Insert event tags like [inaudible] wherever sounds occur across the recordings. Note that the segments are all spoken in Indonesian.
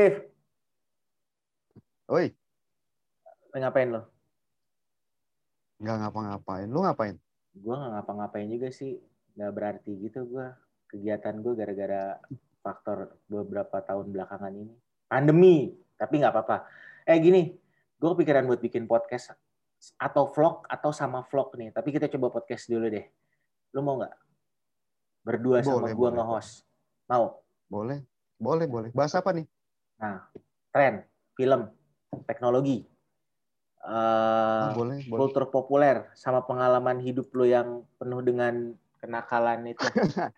Steve, Oi, ngapain lo? nggak ngapa-ngapain. Lu ngapain? Gue nggak ngapa-ngapain juga sih. Nggak berarti gitu gue. Kegiatan gue gara-gara faktor beberapa tahun belakangan ini. Pandemi, tapi nggak apa-apa. Eh gini, gue kepikiran buat bikin podcast atau vlog atau sama vlog nih. Tapi kita coba podcast dulu deh. Lu mau nggak? Berdua sama Boleh, gue boleh. nge-host. Mau? Boleh, boleh, boleh. Bahas apa nih? Nah, tren, film, teknologi, eh, Ah, boleh, boleh. kultur populer, sama pengalaman hidup lo yang penuh dengan kenakalan itu. [laughs]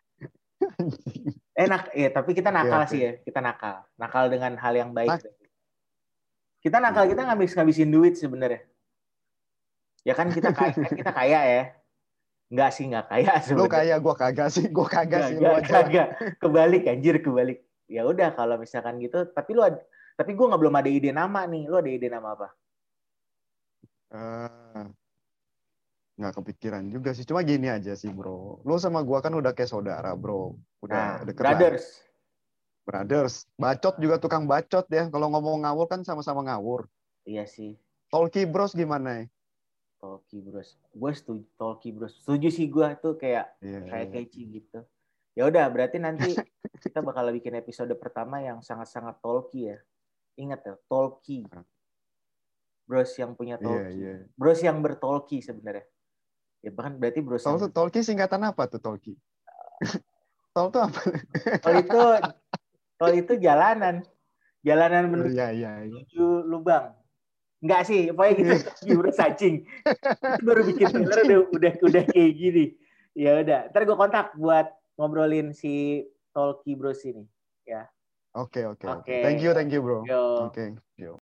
Enak, ya tapi kita nakal Oke, oke. sih ya, kita nakal, nakal dengan hal yang baik. Nak- Kita nakal, kita ngabis ngabisin duit sebenarnya. Ya kan kita kaya, [laughs] kita kaya ya. Enggak sih, enggak kaya Lu sebenarnya. kayak gua kagak sih, gua kagak sih. Lu aja. kagak. Kebalik anjir, kebalik. Ya udah kalau misalkan gitu, tapi lu tapi gua nggak belum ada ide nama nih. Lu ada ide nama apa? Eh, nggak kepikiran juga sih. Cuma gini aja sih, bro. Lu sama gua kan udah kayak saudara, bro. Udah Nah, deket lah. brothers. Brothers. Bacot juga tukang bacot ya. Kalau ngomong ngawur kan sama-sama ngawur. Iya sih, Talkie Bros gimana ya? Tolki Bros. Gue setuju Tolki Bros. Setuju sih gue tuh kayak Iya, kayak iya. catchy gitu. Ya udah, berarti nanti [laughs] kita bakal bikin episode pertama yang sangat-sangat Tolki ya. Ingat ya, Tolki. Bros yang punya Iya, Tolki. iya. Bros yang bertolki sebenarnya. Ya bahkan berarti bros Tol yang Talkie singkatan apa tuh Talkie? [laughs] Tol tuh apa? tol itu tol itu jalanan. Jalanan menuju Iya, iya, iya. menuju lubang. Enggak sih, pokoknya gitu. [laughs] Gimana cacing. Itu baru bikin trailer udah, udah udah kayak gini. Ya udah, ntar gue kontak buat ngobrolin si Tolki Bros ini. Oke, oke, oke. Oke. Thank you, thank you, bro. Yo. Oke, yo.